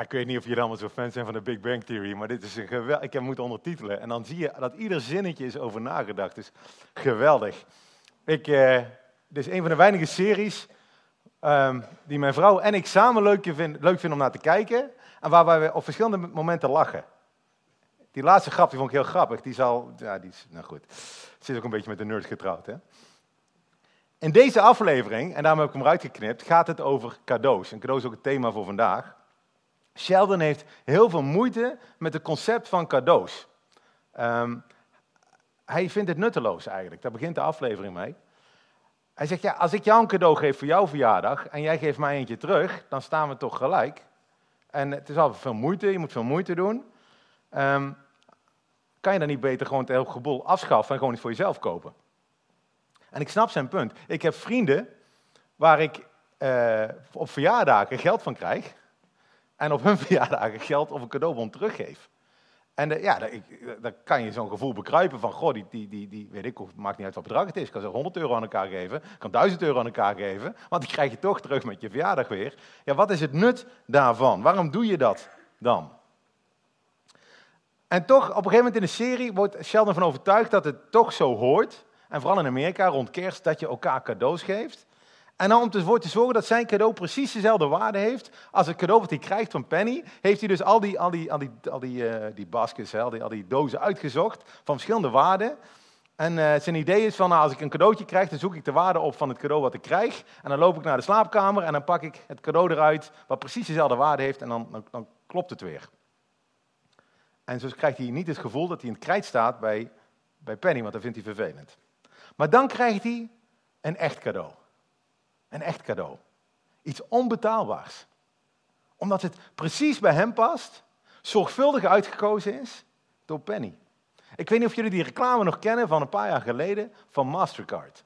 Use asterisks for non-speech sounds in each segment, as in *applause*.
Ik weet niet of jullie allemaal zo fan zijn van de Big Bang Theory, maar dit is een geweldig. Ik heb moeten ondertitelen en dan zie je dat ieder zinnetje is over nagedacht. Dus geweldig. Ik, eh, dit is een van de weinige series ehm, die mijn vrouw en ik samen leuk, vind, leuk vinden om naar te kijken en waar we op verschillende momenten lachen. Die laatste grap die vond ik heel grappig. Die zal, ja, die is, nou goed. Ze is ook een beetje met de nerd getrouwd, hè. In deze aflevering, en daarom heb ik hem eruit geknipt, gaat het over cadeaus. En cadeau is ook het thema voor vandaag. Sheldon heeft heel veel moeite met het concept van cadeaus. Ehm, hij vindt het nutteloos eigenlijk. Daar begint de aflevering mee. Hij zegt, ja, als ik jou een cadeau geef voor jouw verjaardag en jij geeft mij eentje terug, dan staan we toch gelijk. En het is al veel moeite, je moet veel moeite doen. Um, kan je dan niet beter gewoon het hele geboel afschaffen en gewoon iets voor jezelf kopen? En ik snap zijn punt. Ik heb vrienden waar ik uh, op verjaardagen geld van krijg en op hun *laughs* verjaardagen geld of een cadeaubon teruggeef. En uh, ja, dan kan je zo'n gevoel bekruipen van, goh, die, die, die, die weet ik, maakt niet uit wat bedrag het is. Ik kan ze 100 euro aan elkaar geven, kan 1000 euro aan elkaar geven, want die krijg je toch terug met je verjaardag weer. Ja, wat is het nut daarvan? Waarom doe je dat dan? En toch, op een gegeven moment in de serie wordt Sheldon van overtuigd dat het toch zo hoort, en vooral in Amerika rond kerst, dat je elkaar cadeaus geeft. En om ervoor te zorgen dat zijn cadeau precies dezelfde waarde heeft als het cadeau wat hij krijgt van Penny, heeft hij dus al die, al die, al die, al die, uh, die baskets, al, die, dozen uitgezocht van verschillende waarden. En uh, zijn idee is van, nou, als ik een cadeautje krijg, dan zoek ik de waarde op van het cadeau wat ik krijg. En dan loop ik naar de slaapkamer en dan pak ik het cadeau eruit wat precies dezelfde waarde heeft en dan, dan, dan klopt het weer. En zo krijgt hij niet het gevoel dat hij in het krijt staat bij, bij Penny, want dat vindt hij vervelend. Maar dan krijgt hij een echt cadeau. Een echt cadeau. Iets onbetaalbaars. Omdat het precies bij hem past, zorgvuldig uitgekozen is door Penny. Ik weet niet of jullie die reclame nog kennen van een paar jaar geleden van Mastercard.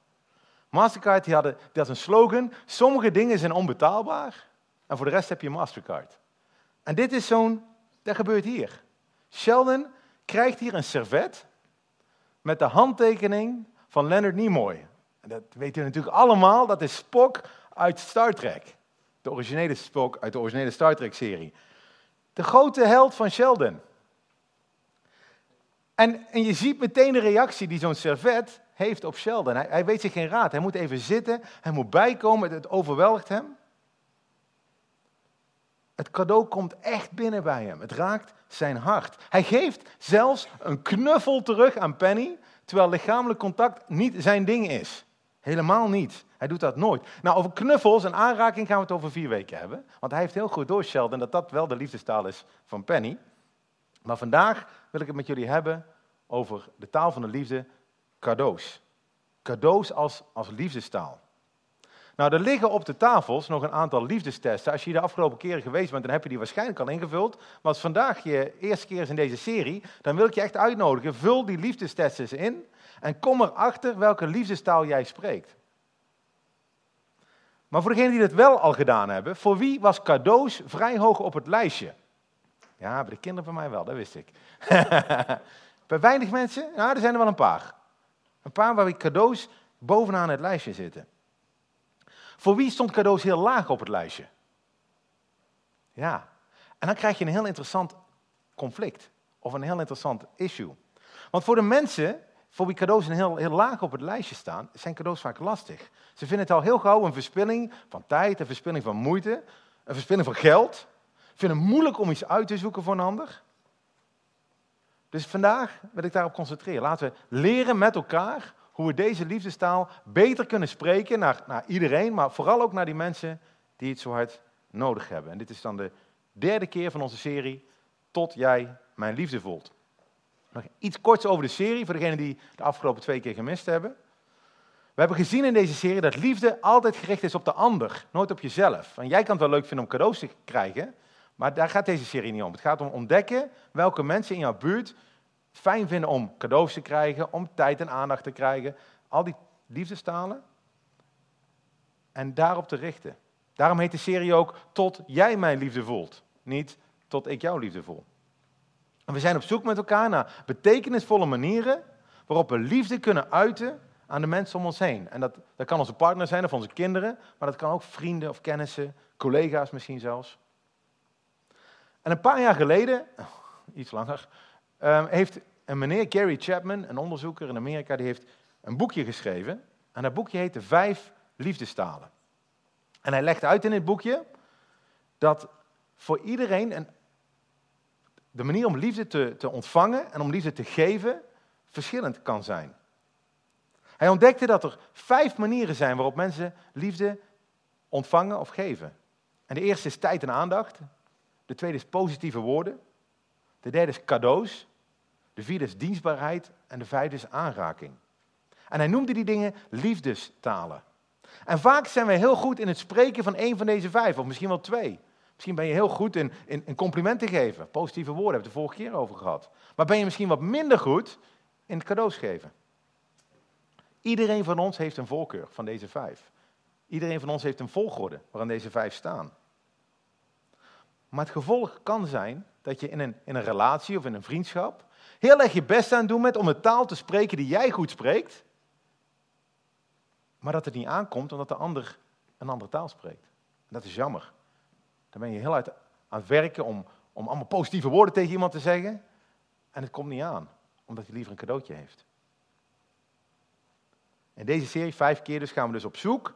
Mastercard die hadden, die had een slogan, sommige dingen zijn onbetaalbaar en voor de rest heb je Mastercard. En dit is zo'n, dat gebeurt hier. Sheldon krijgt hier een servet met de handtekening van Leonard Nimoy. Dat weten we natuurlijk allemaal, dat is Spock uit Star Trek. De originele Spock uit de originele Star Trek-serie. De grote held van Sheldon. En, en je ziet meteen de reactie die zo'n servet heeft op Sheldon. Hij, hij, weet zich geen raad. Hij moet even zitten, hij moet bijkomen, het overweldigt hem. Het cadeau komt echt binnen bij hem. Het raakt zijn hart. Hij geeft zelfs een knuffel terug aan Penny, terwijl lichamelijk contact niet zijn ding is. Helemaal niet. Hij doet dat nooit. Nou, over knuffels en aanraking gaan we het over vier weken hebben. Want hij heeft heel goed door, Sheldon, dat dat wel de liefdestaal is van Penny. Maar vandaag wil ik het met jullie hebben over de taal van de liefde, cadeaus. Cadeaus als, als liefdestaal. Nou, er liggen op de tafels nog een aantal liefdestesten. Als je de afgelopen keren geweest bent, dan heb je die waarschijnlijk al ingevuld. Maar als vandaag je eerste keer is in deze serie, dan wil ik je echt uitnodigen. Vul die liefdestesten eens in en kom erachter welke liefdestaal jij spreekt. Maar voor degenen die dat wel al gedaan hebben, voor wie was cadeaus vrij hoog op het lijstje? Ja, bij de kinderen van mij wel, dat wist ik. *laughs* bij weinig mensen, nou, er zijn er wel een paar. Een paar waar cadeaus bovenaan het lijstje zitten. Voor wie stond cadeaus heel laag op het lijstje? Ja, en dan krijg je een heel interessant conflict of een heel interessant issue. Want voor de mensen voor wie cadeaus een heel, heel laag op het lijstje staan, zijn cadeaus vaak lastig. Ze vinden het al heel gauw een verspilling van tijd, een verspilling van moeite, een verspilling van geld. Ze vinden het moeilijk om iets uit te zoeken voor een ander. Dus vandaag wil ik daarop concentreren. Laten we leren met elkaar hoe we deze liefdestaal beter kunnen spreken naar, naar iedereen, maar vooral ook naar die mensen die het zo hard nodig hebben. En dit is dan de derde keer van onze serie, Tot jij mijn liefde voelt. Nog iets korts over de serie, voor degenen die de afgelopen twee keer gemist hebben. We hebben gezien in deze serie dat liefde altijd gericht is op de ander, nooit op jezelf. En jij kan het wel leuk vinden om cadeaus te krijgen, maar daar gaat deze serie niet om. Het gaat om ontdekken welke mensen in jouw buurt fijn vinden om cadeaus te krijgen, om tijd en aandacht te krijgen. Al die liefdestalen. En daarop te richten. Daarom heet de serie ook Tot jij mijn liefde voelt. Niet tot ik jouw liefde voel. En we zijn op zoek met elkaar naar betekenisvolle manieren waarop we liefde kunnen uiten aan de mensen om ons heen. En dat, dat kan onze partner zijn of onze kinderen, maar dat kan ook vrienden of kennissen, collega's misschien zelfs. En een paar jaar geleden, *laughs* iets langer, ehm, heeft een meneer Gary Chapman, een onderzoeker in Amerika, die heeft een boekje geschreven. En dat boekje heet De Vijf Liefdestalen. En hij legt uit in het boekje dat voor iedereen een, de manier om liefde te, te ontvangen en om liefde te geven verschillend kan zijn. Hij ontdekte dat er vijf manieren zijn waarop mensen liefde ontvangen of geven. En de eerste is tijd en aandacht. De tweede is positieve woorden. De derde is cadeaus. De vierde is dienstbaarheid. En de vijfde is aanraking. En hij noemde die dingen liefdestalen. En vaak zijn we heel goed in het spreken van één van deze vijf, of misschien wel twee. Misschien ben je heel goed in, in, complimenten geven, positieve woorden, hebben we het de vorige keer over gehad. Maar ben je misschien wat minder goed in het cadeaus geven. Iedereen van ons heeft een voorkeur van deze vijf. Iedereen van ons heeft een volgorde waarin deze vijf staan. Maar het gevolg kan zijn dat je in een, in een relatie of in een vriendschap heel erg je best aan doet met om de taal te spreken die jij goed spreekt, maar dat het niet aankomt omdat de ander een andere taal spreekt. Dat is jammer. Dan ben je heel uit aan het werken om, om allemaal positieve woorden tegen iemand te zeggen en het komt niet aan, omdat hij liever een cadeautje heeft. In deze serie, vijf keer dus, gaan we dus op zoek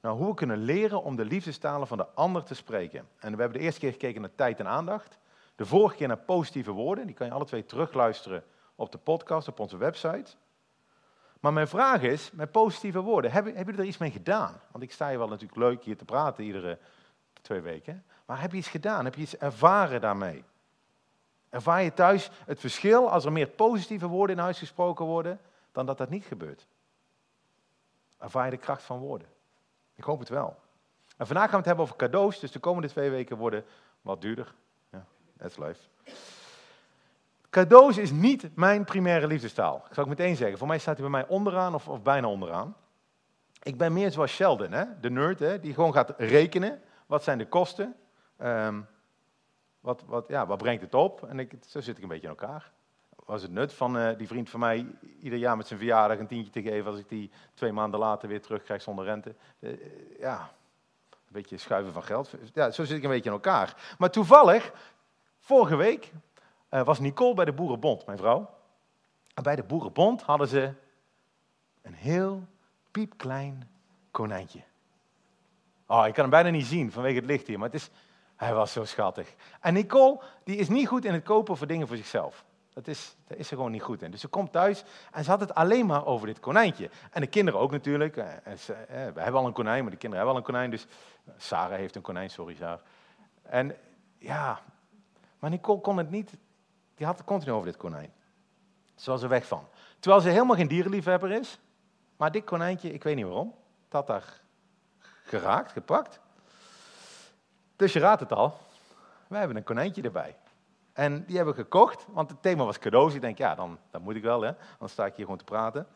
naar hoe we kunnen leren om de liefdestalen van de ander te spreken. En we hebben de eerste keer gekeken naar tijd en aandacht. De vorige keer naar positieve woorden. Die kan je alle twee terugluisteren op de podcast, op onze website. Maar mijn vraag is, met positieve woorden, hebben, hebben jullie er iets mee gedaan? Want ik sta hier wel natuurlijk leuk hier te praten iedere twee weken. Maar heb je iets gedaan? Heb je iets ervaren daarmee? Ervaar je thuis het verschil als er meer positieve woorden in huis gesproken worden, dan dat dat niet gebeurt? Ervaar je de kracht van woorden? Ik hoop het wel. En vandaag gaan we het hebben over cadeaus, dus de komende twee weken worden wat duurder. Ja, that's life. Cadeaus is niet mijn primaire liefdestaal. Ik zal het meteen zeggen. Voor mij staat hij bij mij onderaan of, of bijna onderaan. Ik ben meer zoals Sheldon, hè? de nerd, hè? die gewoon gaat rekenen. Wat zijn de kosten? Um, wat, wat, ja, wat brengt het op? En ik, zo zit ik een beetje in elkaar was het nut van uh, die vriend van mij ieder jaar met zijn verjaardag een tientje te geven als ik die twee maanden later weer terugkrijg zonder rente. Uh, ja, een beetje schuiven van geld. Ja, zo zit ik een beetje in elkaar. Maar toevallig, vorige week uh, was Nicole bij de Boerenbond, mijn vrouw. En bij de Boerenbond hadden ze een heel piepklein konijntje. Oh, ik kan hem bijna niet zien vanwege het licht hier, maar het is, hij was zo schattig. En Nicole, die is niet goed in het kopen voor dingen voor zichzelf. Dat is, dat is er gewoon niet goed in. Dus ze komt thuis en ze had het alleen maar over dit konijntje. En de kinderen ook natuurlijk. Eh, ze, eh, we hebben al een konijn, maar de kinderen hebben al een konijn. Dus Sarah heeft een konijn, sorry Sarah. En ja, maar Nicole kon het niet. Die had het continu over dit konijn. Ze was er weg van. Terwijl ze helemaal geen dierenliefhebber is. Maar dit konijntje, ik weet niet waarom. Het had haar geraakt, gepakt. Dus je raadt het al. Wij hebben een konijntje erbij. En die hebben we gekocht, want het thema was cadeaus. Ik denk, ja, dan, dan moet ik wel, hè? dan sta ik hier gewoon te praten.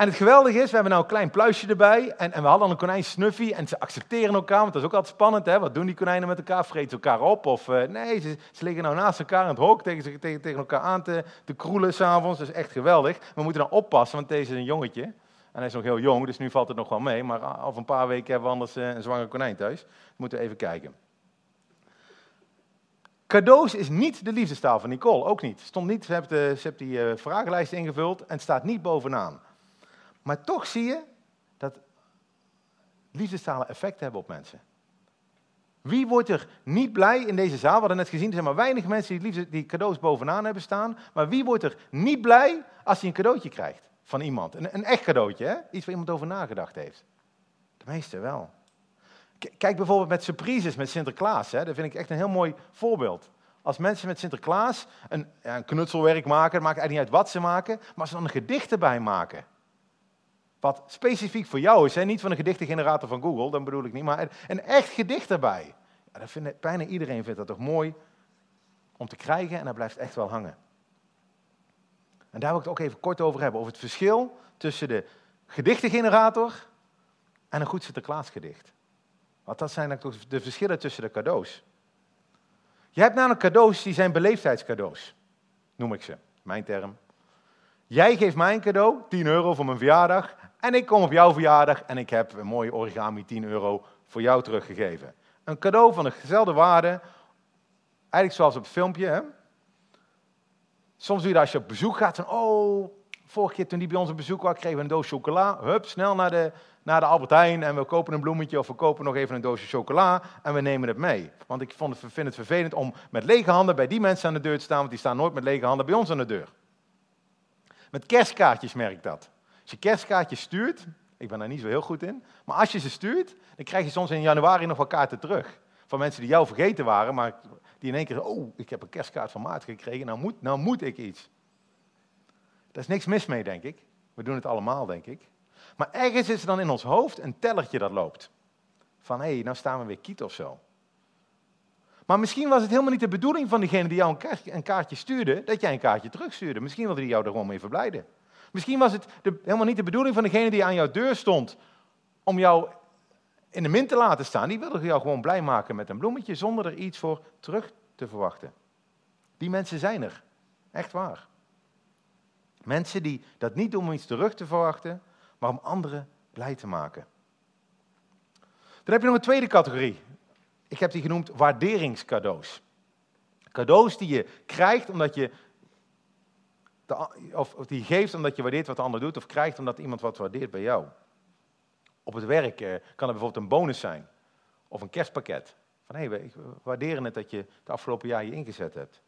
En het geweldige is, we hebben nou een klein pluisje erbij. En, en we hadden een konijn Snuffy. En ze accepteren elkaar, want dat is ook altijd spannend. Hè? Wat doen die konijnen met elkaar? Vreten ze elkaar op? Of uh, nee, ze, liggen nou naast elkaar in het hok tegen, tegen, elkaar aan te, te kroelen s'avonds. Dat is echt geweldig. We moeten dan oppassen, want deze is een jongetje. En hij is nog heel jong, dus nu valt het nog wel mee. Maar over een paar weken hebben we anders uh, een zwanger konijn thuis. moeten we even kijken. Cadeaus is niet de liefdestaal van Nicole, ook niet. Stond niet ze, heeft, de, heeft die vragenlijst ingevuld en staat niet bovenaan. Maar toch zie je dat liefdestalen effect hebben op mensen. Wie wordt er niet blij in deze zaal? We hadden net gezien, er zijn maar weinig mensen die, die cadeaus bovenaan hebben staan. Maar wie wordt er niet blij als hij een cadeautje krijgt van iemand? Een, een echt cadeautje, hè? iets waar iemand over nagedacht heeft. De meeste wel. Kijk bijvoorbeeld met surprises met Sinterklaas. Hè? Dat vind ik echt een heel mooi voorbeeld. Als mensen met Sinterklaas een, ja, een knutselwerk maken, het maakt eigenlijk niet uit wat ze maken, maar als ze dan een gedicht erbij maken. Wat specifiek voor jou is, hè? niet van een gedichtengenerator van Google, dan bedoel ik niet, maar een echt gedicht erbij. Ja, dat vindt, bijna iedereen vindt dat toch mooi om te krijgen en dat blijft echt wel hangen. En daar wil ik het ook even kort over hebben, over het verschil tussen de gedichtengenerator en een goed Sinterklaasgedicht. Want dat zijn toch de verschillen tussen de cadeaus. Je hebt namelijk cadeaus die zijn beleefdheidscadeaus. Noem ik ze, mijn term. Jij geeft mij een cadeau, 10 euro voor mijn verjaardag. En ik kom op jouw verjaardag en ik heb een mooie origami 10 euro voor jou teruggegeven. Een cadeau van dezelfde waarde, Eigenlijk zoals op het filmpje. Hè? Soms doe je dat als je op bezoek gaat. Van, oh, vorige keer toen die bij ons op bezoek was, kregen we een doos chocola. Hup, snel naar de, naar de Albert Heijn en we kopen een bloemetje of we kopen nog even een doosje chocola en we nemen het mee. Want ik vond het, vind het vervelend om met lege handen bij die mensen aan de deur te staan, want die staan nooit met lege handen bij ons aan de deur. Met kerstkaartjes merk ik dat. Als je kerstkaartjes stuurt, ik ben daar niet zo heel goed in, maar als je ze stuurt, dan krijg je soms in januari nog wel kaarten terug. Van mensen die jou vergeten waren, maar die in één keer, oh, ik heb een kerstkaart van maart gekregen, nou moet, nou moet ik iets. Daar is niks mis mee, denk ik. We doen het allemaal, denk ik. Maar ergens is er dan in ons hoofd een tellertje dat loopt. Van, hé, hey, nou staan we weer kiet of zo. Maar misschien was het helemaal niet de bedoeling van degene die jou een kaartje stuurde, dat jij een kaartje terugstuurde. Misschien wilde hij jou er gewoon mee verblijden. Misschien was het helemaal niet de bedoeling van degene die aan jouw deur stond om jou in de min te laten staan. Die wilde jou gewoon blij maken met een bloemetje zonder er iets voor terug te verwachten. Die mensen zijn er. Echt waar. Mensen die dat niet doen om iets terug te verwachten, maar om anderen blij te maken. Dan heb je nog een tweede categorie. Ik heb die genoemd waarderingscadeaus. Cadeaus die je krijgt omdat je, of die je geeft omdat je waardeert wat de ander doet, of krijgt omdat iemand wat waardeert bij jou. Op het werk eh, kan er bijvoorbeeld een bonus zijn, of een kerstpakket. Van hé, hey, we waarderen het dat je het afgelopen jaar je ingezet hebt.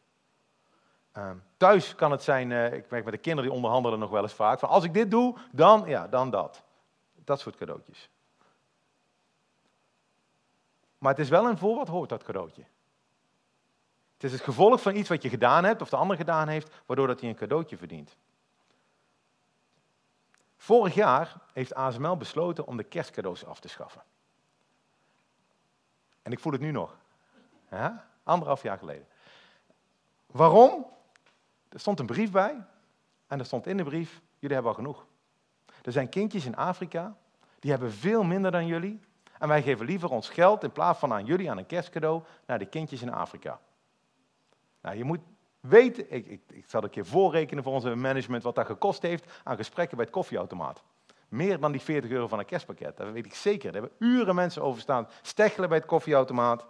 Ehm, thuis kan het zijn, uh, ik merk met de kinderen die onderhandelen nog wel eens vaak, van als ik dit doe, dan, ja, dan dat. Dat soort cadeautjes. Maar het is wel een voor wat hoort dat cadeautje. Het is het gevolg van iets wat je gedaan hebt of de ander gedaan heeft, waardoor dat hij een cadeautje verdient. Vorig jaar heeft ASML besloten om de kerstcadeaus af te schaffen. En ik voel het nu nog. Anderhalf jaar geleden. Waarom? Er stond een brief bij en er stond in de brief, jullie hebben al genoeg. Er zijn kindjes in Afrika, die hebben veel minder dan jullie. En wij geven liever ons geld in plaats van aan jullie aan een kerstcadeau naar de kindjes in Afrika. Nou, je moet weten, ik, ik, ik zal een keer voorrekenen voor onze management wat dat gekost heeft aan gesprekken bij het koffieautomaat. Meer dan die 40 euro van een kerstpakket, dat weet ik zeker. Daar hebben uren mensen over staan, steggelen bij het koffieautomaat.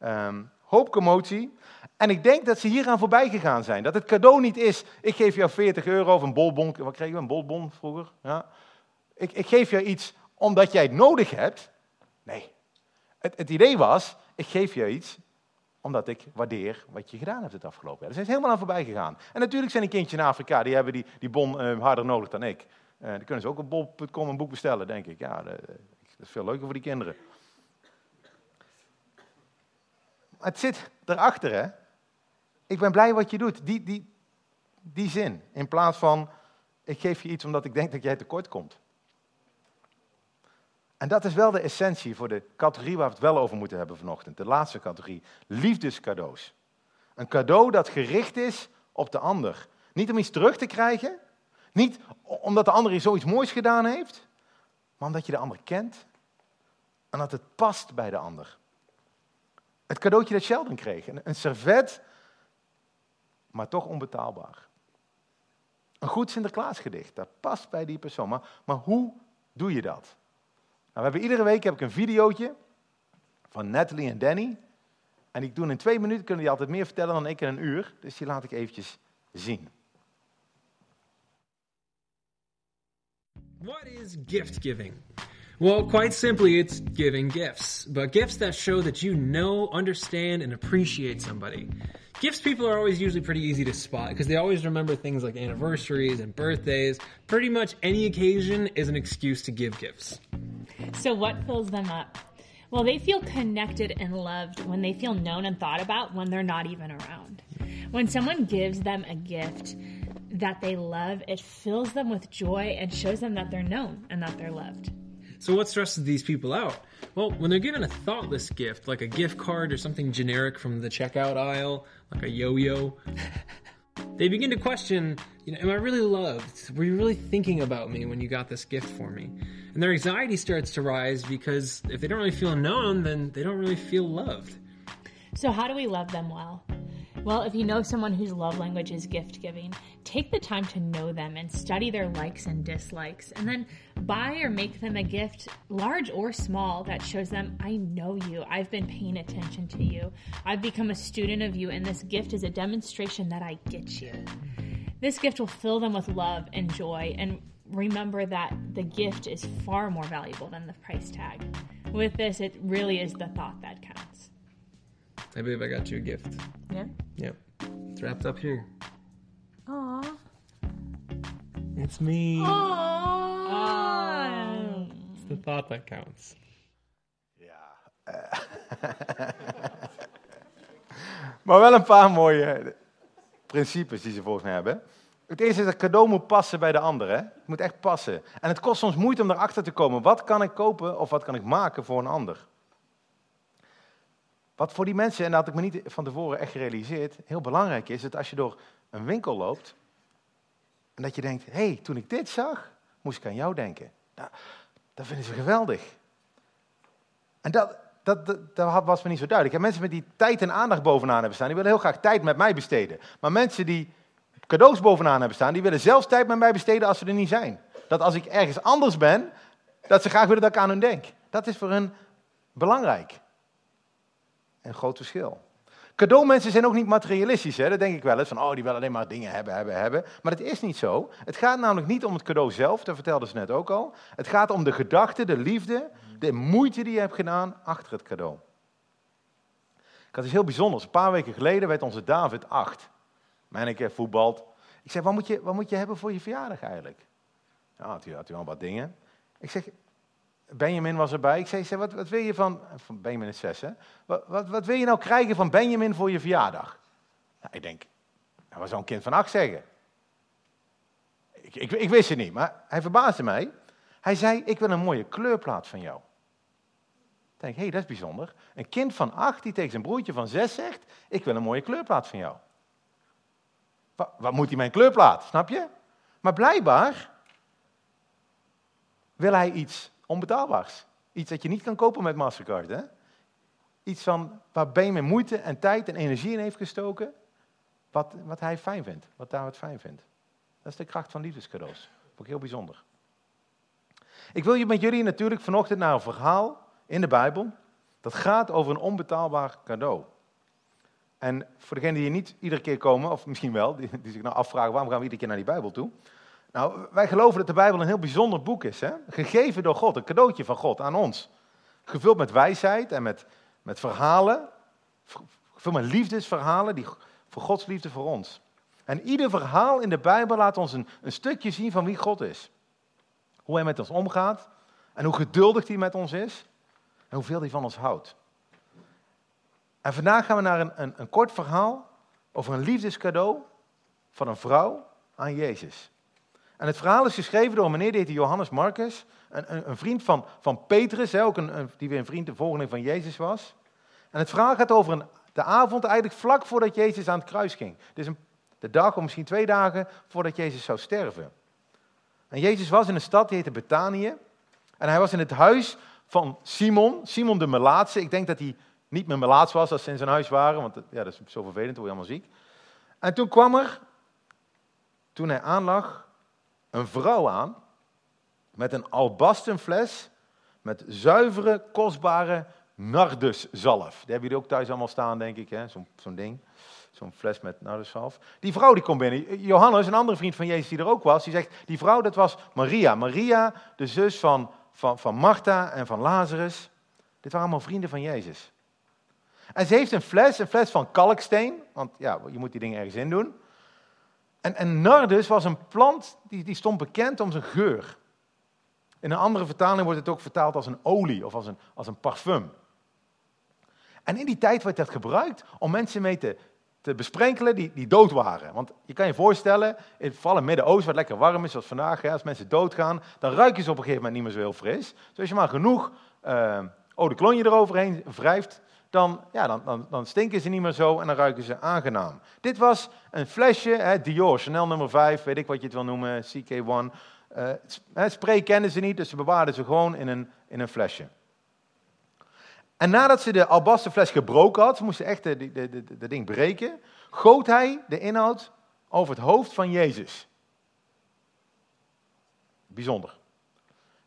Um, hoop commotie. En ik denk dat ze hieraan voorbij gegaan zijn. Dat het cadeau niet is, ik geef jou 40 euro of een bolbon. Wat kregen we, een bolbon vroeger? Ja. Ik, ik geef je iets omdat jij het nodig hebt. Nee. Het, het, idee was, ik geef je iets omdat ik waardeer wat je gedaan hebt het afgelopen jaar. Daar zijn ze helemaal aan voorbij gegaan. En natuurlijk zijn die kindjes in Afrika, die hebben die, die bon uh, harder nodig dan ik. Uh, die kunnen ze ook op bol.com een boek bestellen, denk ik. Ja, dat is veel leuker voor die kinderen. het zit erachter, hè. Ik ben blij wat je doet. Die, die, die zin. In plaats van, ik geef je iets omdat ik denk dat jij tekort komt. En dat is wel de essentie voor de categorie waar we het wel over moeten hebben vanochtend. De laatste categorie. Liefdescadeaus. Een cadeau dat gericht is op de ander. Niet om iets terug te krijgen. Niet omdat de ander je zoiets moois gedaan heeft. Maar omdat je de ander kent. En dat het past bij de ander. Het cadeautje dat Sheldon kreeg. Een, servet, maar toch onbetaalbaar. Een goed Sinterklaasgedicht, dat past bij die persoon. Maar, maar hoe doe je dat? Nou, we hebben iedere week heb ik een videootje van Natalie en Danny. En ik doe in twee minuten, kunnen die altijd meer vertellen dan ik in een uur. Dus die laat ik eventjes zien. What is gift giving? Well, quite simply, it's giving gifts, but gifts that show that you know, understand, and appreciate somebody. Gifts people are always usually pretty easy to spot because they always remember things like anniversaries and birthdays. Pretty much any occasion is an excuse to give gifts. So, what fills them up? Well, they feel connected and loved when they feel known and thought about when they're not even around. When someone gives them a gift that they love, it fills them with joy and shows them that they're known and that they're loved. So what stresses these people out? Well, when they're given a thoughtless gift, like a gift card or something generic from the checkout aisle, like a yo-yo, *laughs* they begin to question, you know, am I really loved? Were you really thinking about me when you got this gift for me? And their anxiety starts to rise because if they don't really feel known, then they don't really feel loved. So how do we love them well? Well, if you know someone whose love language is gift giving, take the time to know them and study their likes and dislikes, and then buy or make them a gift, large or small, that shows them, I know you, I've been paying attention to you, I've become a student of you, and this gift is a demonstration that I get you. This gift will fill them with love and joy, and remember that the gift is far more valuable than the price tag. With this, it really is the thought that counts. I believe I got you a gift. Yeah? Yep. It's wrapped up here. Aww. It's me. Aww. It's the thought that counts. Ja. *laughs* maar wel een paar mooie principes die ze volgens mij hebben. Het eerste is dat cadeau moet passen bij de ander. Hè? Het moet echt passen. En het kost soms moeite om erachter te komen. Wat kan ik kopen of wat kan ik maken voor een ander? Wat voor die mensen, en dat had ik me niet van tevoren echt gerealiseerd, heel belangrijk is, dat als je door een winkel loopt en dat je denkt, hé, hey, toen ik dit zag, moest ik aan jou denken. Nou, dat vinden ze geweldig. En dat, dat, dat, dat was me niet zo duidelijk. En mensen met die tijd en aandacht bovenaan hebben staan, die willen heel graag tijd met mij besteden. Maar mensen die cadeaus bovenaan hebben staan, die willen zelfs tijd met mij besteden als ze er niet zijn. Dat als ik ergens anders ben, dat ze graag willen dat ik aan hun denk. Dat is voor hen belangrijk. Een groot verschil. Cadeaumensen zijn ook niet materialistisch, hè? dat denk ik wel eens. Van, oh, die willen alleen maar dingen hebben, hebben, hebben. Maar dat is niet zo. Het gaat namelijk niet om het cadeau zelf, dat vertelde ze net ook al. Het gaat om de gedachte, de liefde, de moeite die je hebt gedaan achter het cadeau. Had iets heel bijzonders. Een paar weken geleden werd onze David acht. Manneke voetbalt. Ik zeg, wat moet, je, wat moet je hebben voor je verjaardag eigenlijk? Ja, had hij, had hij wel wat dingen. Ik zeg, Benjamin was erbij. Ik zei, wat, wat wil je van, van Benjamin is zes, hè? Wat, wat, wat, wil je nou krijgen van Benjamin voor je verjaardag? Nou, ik denk, nou, wat zou een kind van acht zeggen? Ik, ik, ik, wist het niet, maar hij verbaasde mij. Hij zei, ik wil een mooie kleurplaat van jou. Ik denk, hé, hey, dat is bijzonder. Een kind van acht die tegen zijn broertje van zes zegt, ik wil een mooie kleurplaat van jou. Wat, wat moet hij mijn kleurplaat, snap je? Maar blijkbaar wil hij iets onbetaalbaars. Iets dat je niet kan kopen met Mastercard. Hè? Iets van waar Benjamin moeite en tijd en energie in heeft gestoken. Wat, wat hij fijn vindt. Wat David fijn vindt. Dat is de kracht van liefdescadeaus. Ook heel bijzonder. Ik wil met jullie natuurlijk vanochtend naar een verhaal in de Bijbel. Dat gaat over een onbetaalbaar cadeau. En voor degenen die hier niet iedere keer komen, of misschien wel, die, die zich nou afvragen waarom gaan we iedere keer naar die Bijbel toe. Nou, wij geloven dat de Bijbel een heel bijzonder boek is. Hè? Gegeven door God, een cadeautje van God aan ons. Gevuld met wijsheid en met, met verhalen. Gevuld met liefdesverhalen die, voor Gods liefde voor ons. En ieder verhaal in de Bijbel laat ons een, een stukje zien van wie God is. Hoe hij met ons omgaat. En hoe geduldig hij met ons is. En hoeveel hij van ons houdt. En vandaag gaan we naar een, een, een kort verhaal over een liefdescadeau van een vrouw aan Jezus. En het verhaal is geschreven door een meneer die heette Johannes Marcus, een, een, vriend van, van Petrus, hè, ook een, die weer een vriend, de volgeling van Jezus was. En het verhaal gaat over een, de avond eigenlijk vlak voordat Jezus aan het kruis ging. Dus een, de dag of misschien twee dagen voordat Jezus zou sterven. En Jezus was in een stad die heette Betanië. En hij was in het huis van Simon, Simon de Melaatse. Ik denk dat hij niet meer Melaats was als ze in zijn huis waren, want ja, dat is zo vervelend, word je allemaal ziek. En toen kwam er, toen hij aanlag, een vrouw aan met een albastenfles met zuivere, kostbare narduszalf. Die hebben jullie ook thuis allemaal staan, denk ik, zo'n zo ding. Zo'n fles met narduszalf. Die vrouw die komt binnen. Johannes, een andere vriend van Jezus die er ook was, die zegt, die vrouw dat was Maria. Maria, de zus van, van, van Martha en van Lazarus. Dit waren allemaal vrienden van Jezus. En ze heeft een fles, een fles van kalksteen, want ja, je moet die dingen ergens in doen. En, en nardus was een plant die, die stond bekend om zijn geur. In een andere vertaling wordt het ook vertaald als een olie of als een, als een parfum. En in die tijd werd dat gebruikt om mensen mee te, te besprenkelen die, die dood waren. Want je kan je voorstellen, in, het Midden-Oosten, wat lekker warm is, zoals vandaag, hè, als mensen doodgaan, dan ruiken ze op een gegeven moment niet meer zo heel fris. Dus als je maar genoeg uh, eau de cologne eroverheen wrijft, dan, ja, dan, dan, dan, stinken ze niet meer zo en dan ruiken ze aangenaam. Dit was een flesje, hè, Dior, Chanel nummer 5, weet ik wat je het wil noemen, CK1. Uh, spray kennen ze niet, dus ze bewaarden ze gewoon in een, in een flesje. En nadat ze de albastenfles gebroken had, ze moesten echt de, de, de ding breken, goot hij de inhoud over het hoofd van Jezus. Bijzonder.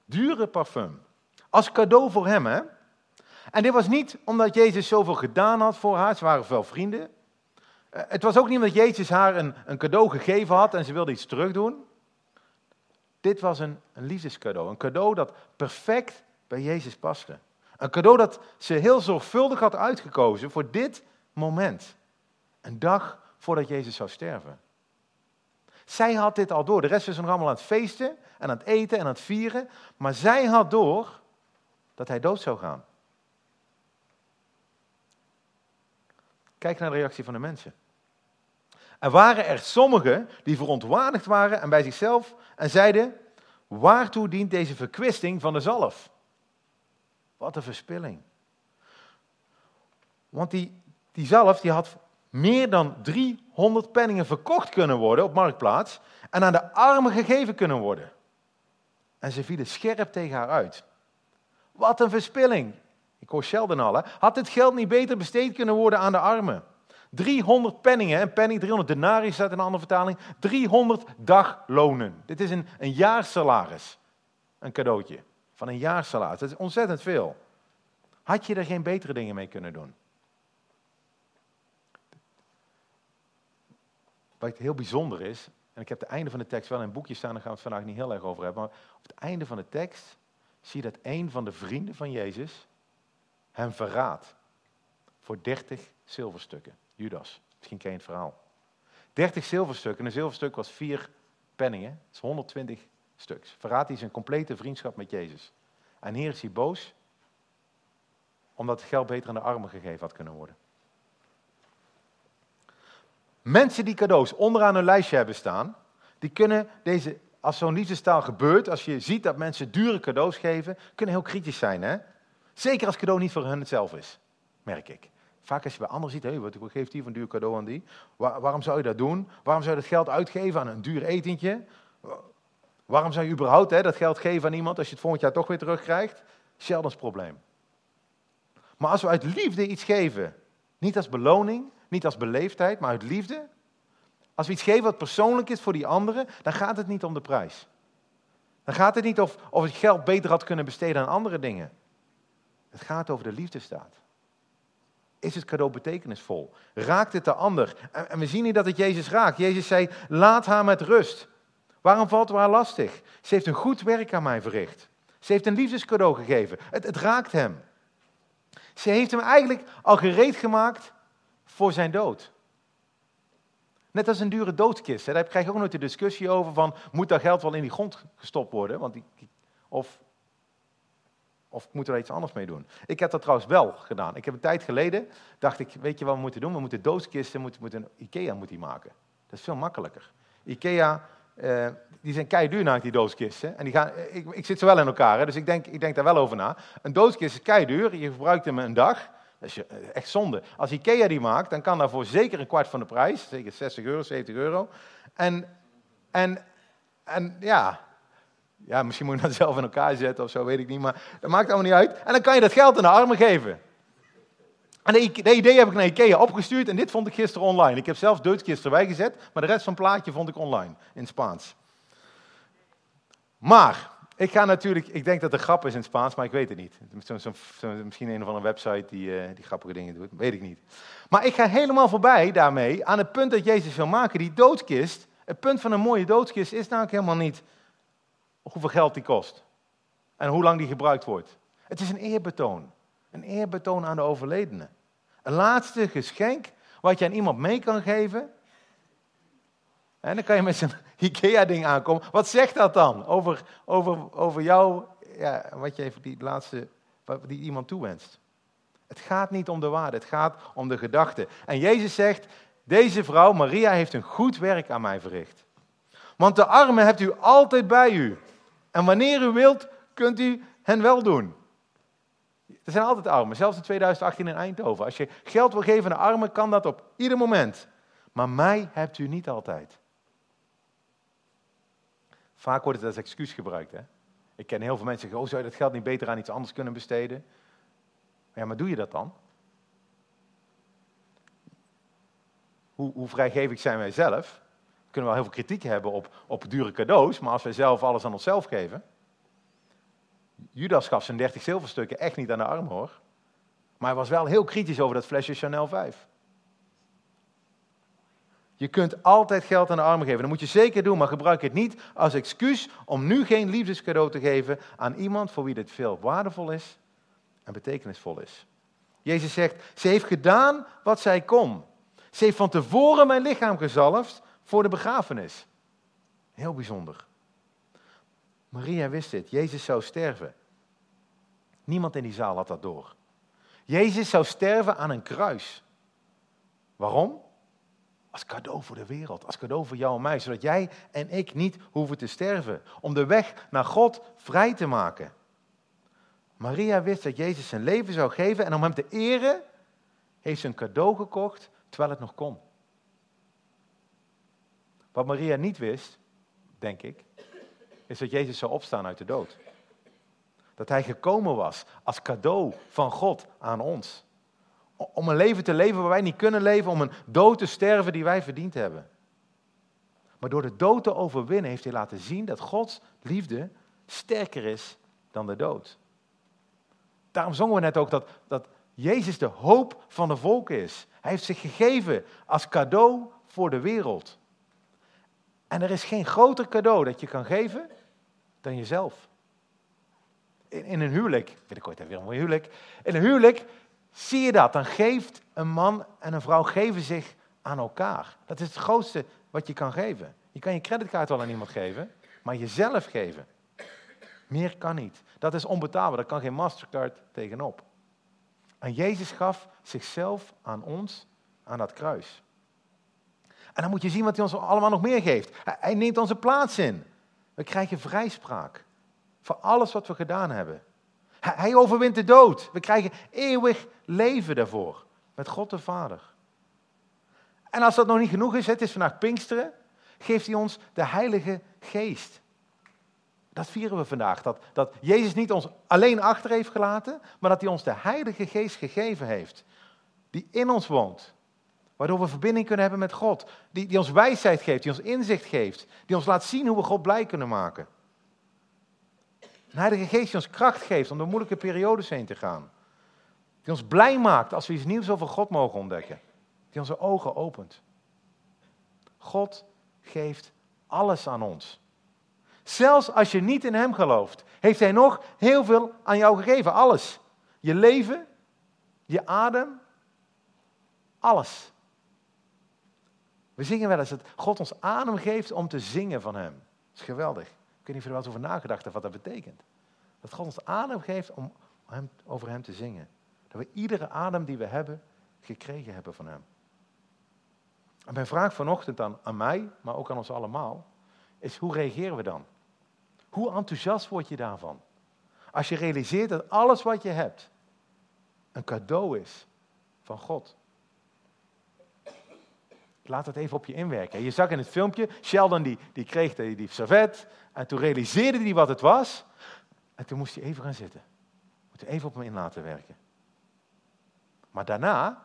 Dure parfum. Als cadeau voor hem, hè? En dit was niet omdat Jezus zoveel gedaan had voor haar, ze waren veel vrienden. Eh, het was ook niet omdat Jezus haar een, een cadeau gegeven had en ze wilde iets terugdoen. Dit was een, een liefdescadeau. Een cadeau dat perfect bij Jezus paste. Een cadeau dat ze heel zorgvuldig had uitgekozen voor dit moment. Een dag voordat Jezus zou sterven. Zij had dit al door. De rest was nog allemaal aan het feesten en aan het eten en aan het vieren. Maar zij had door dat hij dood zou gaan. Kijk naar de reactie van de mensen. Er waren er sommigen die verontwaardigd waren en bij zichzelf en zeiden: Waartoe dient deze verkwisting van de zalf? Wat een verspilling. Want die, die zalf die had meer dan 300 penningen verkocht kunnen worden op marktplaats en aan de armen gegeven kunnen worden. En ze vielen scherp tegen haar uit. Wat een verspilling. Ik hoor Sheldon al, had dit geld niet beter besteed kunnen worden aan de armen? 300 penningen, een penning, 300 denari staat in een andere vertaling, 300 daglonen. Dit is een, een jaarsalaris, een cadeautje van een jaarsalaris. Dat is ontzettend veel. Had je er geen betere dingen mee kunnen doen? Wat heel bijzonder is, en ik heb het einde van de tekst wel in een boekje staan, daar gaan we het vandaag niet heel erg over hebben, maar op het einde van de tekst zie je dat een van de vrienden van Jezus hem verraadt voor 30 zilverstukken. Judas, misschien ken je het verhaal. 30 zilverstukken, een zilverstuk was 4 penningen, dat is 120 stuks. Verraadt hij zijn complete vriendschap met Jezus. En hier is hij boos, omdat het geld beter aan de armen gegeven had kunnen worden. Mensen die cadeaus onderaan hun lijstje hebben staan, die kunnen deze, als zo'n liefdestaal gebeurt, als je ziet dat mensen dure cadeaus geven, kunnen heel kritisch zijn. Hè? Zeker als cadeau niet voor hen zelf is, merk ik. Vaak als je bij anderen ziet, hey, wat geeft die van duur cadeau aan die? waarom zou je dat doen? Waarom zou je dat geld uitgeven aan een duur etentje? Waarom zou je überhaupt hè, dat geld geven aan iemand als je het volgend jaar toch weer terugkrijgt? Sheldons probleem. Maar als we uit liefde iets geven, niet als beloning, niet als beleefdheid, maar uit liefde. Als we iets geven wat persoonlijk is voor die anderen, dan gaat het niet om de prijs. Dan gaat het niet of, of het geld beter had kunnen besteden aan andere dingen. Het gaat over de liefdestaat. Is het cadeau betekenisvol? Raakt het de ander? En, we zien hier dat het Jezus raakt. Jezus zei, laat haar met rust. Waarom valt het haar lastig? Ze heeft een goed werk aan mij verricht. Ze heeft een liefdescadeau gegeven. Het, het raakt hem. Ze heeft hem eigenlijk al gereed gemaakt voor zijn dood. Net als een dure doodskist. Hè. Daar krijg je ook nooit de discussie over van, moet dat geld wel in die grond gestopt worden? Want die, of, of moet er iets anders mee doen? Ik heb dat trouwens wel gedaan. Ik heb een tijd geleden, dacht ik, weet je wat we moeten doen? We moeten doodskisten, moeten, moeten Ikea moet die maken. Dat is veel makkelijker. Ikea, eh, die zijn kei duur naar die doodskisten. En die gaan, ik, ik zit ze wel in elkaar, hè, dus ik denk, ik denk daar wel over na. Een doodskist is kei duur, je gebruikt hem een dag. Dat is eh, echt zonde. Als Ikea die maakt, dan kan daarvoor zeker een kwart van de prijs, zeker 60 euro, 70 euro. En, en, en ja, ja, misschien moet je dat *laughs* zelf in elkaar zetten of zo, weet ik niet, maar dat maakt allemaal niet uit. En dan kan je dat geld aan de armen geven. En dat idee heb ik naar Ikea opgestuurd en dit vond ik gisteren online. Ik heb zelfs Duitskist erbij gezet, maar de rest van het plaatje vond ik online, in Spaans. Maar, ik ga natuurlijk, ik denk dat er grap is in Spaans, maar ik weet het niet. misschien een of andere website die, uh, die grappige dingen doet, weet ik niet. Maar ik ga helemaal voorbij daarmee aan het punt dat Jezus wil maken. Die doodskist, het punt van een mooie doodskist is namelijk helemaal niet hoeveel geld die kost. En hoe lang die gebruikt wordt. Het is een eerbetoon. Een eerbetoon aan de overledene. Een laatste geschenk wat je aan iemand mee kan geven. En dan kan je met zijn *laughs* IKEA-ding aankomen. Wat zegt dat dan over, over, over jou, ja, wat je even die laatste, die iemand toewenst? Het gaat niet om de waarde, het gaat om de gedachte. En Jezus zegt, deze vrouw, Maria, heeft een goed werk aan mij verricht. Want de armen hebt u altijd bij u. En wanneer u wilt, kunt u hen wel doen. Er zijn altijd armen, zelfs in 2018 in Eindhoven. Als je geld wil geven aan armen, kan dat op ieder moment. Maar mij hebt u niet altijd. Vaak wordt het als excuus gebruikt. Hè? Ik ken heel veel mensen die zeggen, oh, zou je dat geld niet beter aan iets anders kunnen besteden? Ja, maar doe je dat dan? Hoe, hoe vrijgevig zijn wij zelf? We kunnen wel heel veel kritiek hebben op, op dure cadeaus, maar als wij zelf alles aan onszelf geven. Judas gaf zijn 30 zilverstukken echt niet aan de arm hoor. Maar hij was wel heel kritisch over dat flesje Chanel 5. Je kunt altijd geld aan de armen geven. Dat moet je zeker doen, maar gebruik het niet als excuus om nu geen liefdescadeau te geven aan iemand voor wie dit veel waardevol is en betekenisvol is. Jezus zegt, ze heeft gedaan wat zij kon. Ze heeft van tevoren mijn lichaam gezalfd voor de begrafenis. Heel bijzonder. Maria wist dit. Jezus zou sterven. Niemand in die zaal had dat door. Jezus zou sterven aan een kruis. Waarom? Als cadeau voor de wereld, als cadeau voor jou en mij, zodat jij en ik niet hoeven te sterven. Om de weg naar God vrij te maken. Maria wist dat Jezus zijn leven zou geven en om hem te eren heeft ze een cadeau gekocht terwijl het nog kon. Wat Maria niet wist, denk ik, is dat Jezus zou opstaan uit de dood. Dat hij gekomen was als cadeau van God aan ons. Om een leven te leven waar wij niet kunnen leven, om een dood te sterven die wij verdiend hebben. Maar door de dood te overwinnen heeft hij laten zien dat Gods liefde sterker is dan de dood. Daarom zongen we net ook dat, dat Jezus de hoop van de volken is. Hij heeft zich gegeven als cadeau voor de wereld. En er is geen groter cadeau dat je kan geven dan jezelf. In, in een huwelijk, binnenkort weer een mooi huwelijk. In een huwelijk zie je dat. Dan geeft een man en een vrouw geven zich aan elkaar. Dat is het grootste wat je kan geven. Je kan je creditcard wel aan iemand geven, maar jezelf geven. Meer kan niet. Dat is onbetaalbaar, daar kan geen Mastercard tegenop. En Jezus gaf zichzelf aan ons, aan dat kruis. En dan moet je zien wat hij ons allemaal nog meer geeft. Hij neemt onze plaats in. We krijgen vrijspraak voor alles wat we gedaan hebben. Hij overwint de dood. We krijgen eeuwig leven daarvoor. Met God de Vader. En als dat nog niet genoeg is, het is vandaag Pinksteren, geeft hij ons de Heilige Geest. Dat vieren we vandaag. Dat, dat Jezus niet ons alleen achter heeft gelaten, maar dat hij ons de Heilige Geest gegeven heeft. Die in ons woont. Waardoor we verbinding kunnen hebben met God. Die, die ons wijsheid geeft, die ons inzicht geeft. Die ons laat zien hoe we God blij kunnen maken. Een Heilige Geest die ons kracht geeft om door moeilijke periodes heen te gaan. Die ons blij maakt als we iets nieuws over God mogen ontdekken. Die onze ogen opent. God geeft alles aan ons. Zelfs als je niet in Hem gelooft, heeft Hij nog heel veel aan jou gegeven. Alles. Je leven, je adem, alles. We zingen wel eens dat God ons adem geeft om te zingen van Hem. Dat is geweldig. Ik weet niet of er wel eens over nagedacht hebt wat dat betekent. Dat God ons adem geeft om hem, over Hem te zingen. Dat we iedere adem die we hebben, gekregen hebben van Hem. En mijn vraag vanochtend dan aan mij, maar ook aan ons allemaal, is hoe reageren we dan? Hoe enthousiast word je daarvan? Als je realiseert dat alles wat je hebt een cadeau is van God. Laat het even op je inwerken. Je zag in het filmpje, Sheldon die, die kreeg die, die servet en toen realiseerde hij wat het was. En toen moest hij even gaan zitten. Moet even op hem in laten werken. Maar daarna,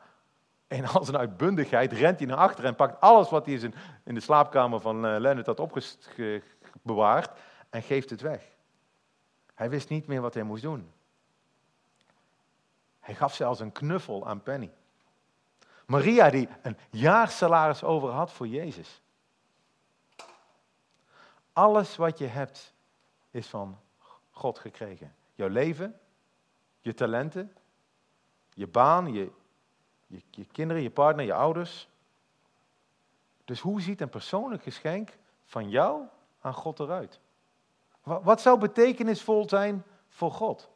in al zijn uitbundigheid, rent hij naar achteren en pakt alles wat hij in de slaapkamer van uh, Leonard had opgebewaard en geeft het weg. Hij wist niet meer wat hij moest doen. Hij gaf zelfs een knuffel aan Penny. Maria die een jaarsalaris over had voor Jezus. Alles wat je hebt is van God gekregen. Jouw leven, je talenten, je baan, je, je, je kinderen, je partner, je ouders. Dus hoe ziet een persoonlijk geschenk van jou aan God eruit? Wat zou betekenisvol zijn voor God?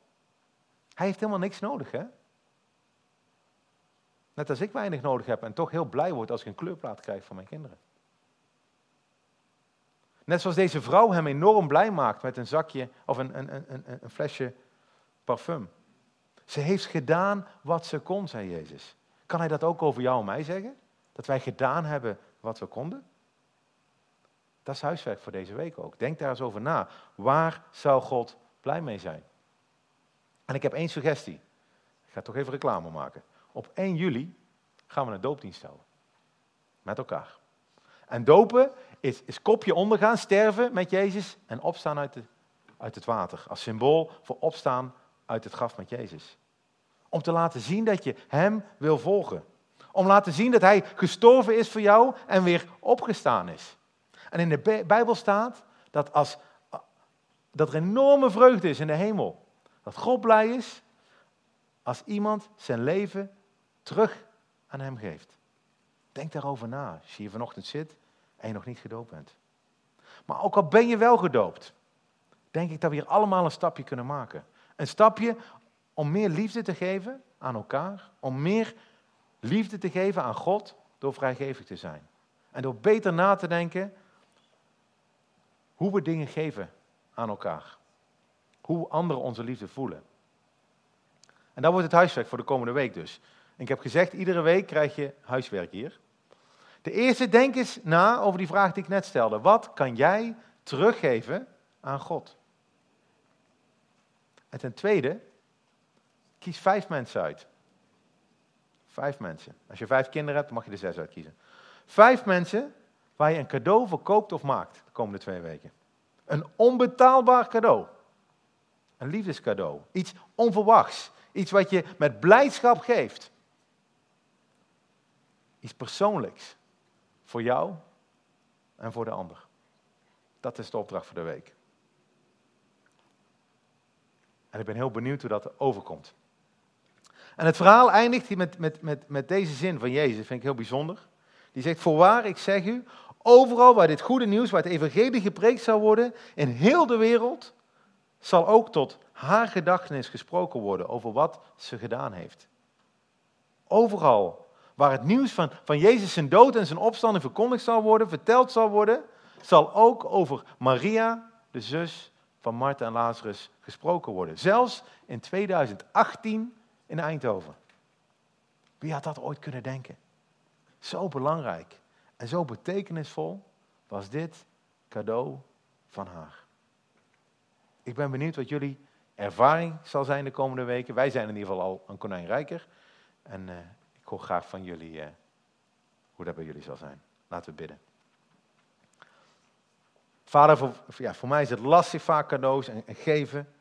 Hij heeft helemaal niks nodig, hè? Net als ik weinig nodig heb en toch heel blij word als ik een kleurplaat krijg van mijn kinderen. Net zoals deze vrouw hem enorm blij maakt met een zakje of een, een, een, een flesje parfum. Ze heeft gedaan wat ze kon, zei Jezus. Kan hij dat ook over jou en mij zeggen? Dat wij gedaan hebben wat we konden? Dat is huiswerk voor deze week ook. Denk daar eens over na. Waar zou God blij mee zijn? En ik heb één suggestie. Ik ga toch even reclame maken. Op 1 juli gaan we een doopdienst houden. Met elkaar. En dopen is, is kopje ondergaan, sterven met Jezus en opstaan uit, de, uit het water. Als symbool voor opstaan uit het graf met Jezus. Om te laten zien dat je Hem wil volgen. Om te laten zien dat Hij gestorven is voor jou en weer opgestaan is. En in de Bijbel staat dat, als, dat er enorme vreugde is in de hemel. Dat God blij is als iemand zijn leven terug aan Hem geeft. Denk daarover na als je hier vanochtend zit en je nog niet gedoopt bent. Maar ook al ben je wel gedoopt, denk ik dat we hier allemaal een stapje kunnen maken. Een stapje om meer liefde te geven aan elkaar, om meer liefde te geven aan God door vrijgevig te zijn. En door beter na te denken hoe we dingen geven aan elkaar. Hoe anderen onze liefde voelen. En dat wordt het huiswerk voor de komende week dus. Ik heb gezegd, iedere week krijg je huiswerk hier. De eerste, denk eens na over die vraag die ik net stelde. Wat kan jij teruggeven aan God? En ten tweede, kies vijf mensen uit. Vijf mensen. Als je vijf kinderen hebt, dan mag je er zes uitkiezen. Vijf mensen waar je een cadeau voor koopt of maakt de komende twee weken. Een onbetaalbaar cadeau. Een liefdescadeau. Iets onverwachts. Iets wat je met blijdschap geeft. Iets persoonlijks. Voor jou en voor de ander. Dat is de opdracht voor de week. En ik ben heel benieuwd hoe dat overkomt. En het verhaal eindigt met, met, met, met deze zin van Jezus, vind ik heel bijzonder. Die zegt, voorwaar, ik zeg u, overal waar dit goede nieuws, waar het evangelie gepreekt zal worden, in heel de wereld, zal ook tot haar gedachtenis gesproken worden over wat ze gedaan heeft. Overal waar het nieuws van, van Jezus zijn dood en zijn opstanding verkondigd zal worden, verteld zal worden, zal ook over Maria, de zus van Martha en Lazarus, gesproken worden. Zelfs in 2018 in Eindhoven. Wie had dat ooit kunnen denken? Zo belangrijk en zo betekenisvol was dit cadeau van haar. Ik ben benieuwd wat jullie ervaring zal zijn de komende weken. Wij zijn in ieder geval al een konijn rijker. En uh, ik hoor graag van jullie uh, hoe dat bij jullie zal zijn. Laten we bidden. Vader, voor, ja, voor mij is het lastig vaak cadeaus en, en geven.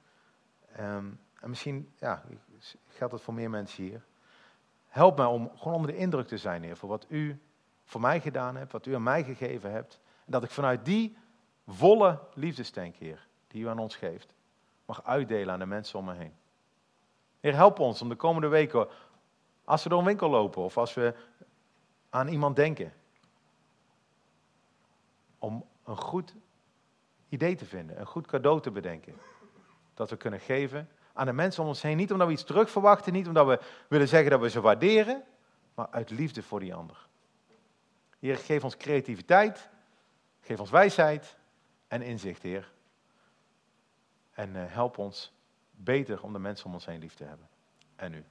Um, en misschien ja, geldt het voor meer mensen hier. Help mij om gewoon onder de indruk te zijn, Heer, voor wat u voor mij gedaan hebt, wat u aan mij gegeven hebt. En dat ik vanuit die volle liefdestank, Heer, die u aan ons geeft, mag uitdelen aan de mensen om me heen. Heer, help ons om de komende weken, als we door een winkel lopen of als we aan iemand denken, om een goed idee te vinden, een goed cadeau te bedenken. Dat we kunnen geven aan de mensen om ons heen. Niet omdat we iets terug verwachten, niet omdat we willen zeggen dat we ze waarderen, maar uit liefde voor die ander. Heer, geef ons creativiteit, geef ons wijsheid en inzicht, Heer. En uh, help ons beter om de mensen om ons heen lief te hebben. En u.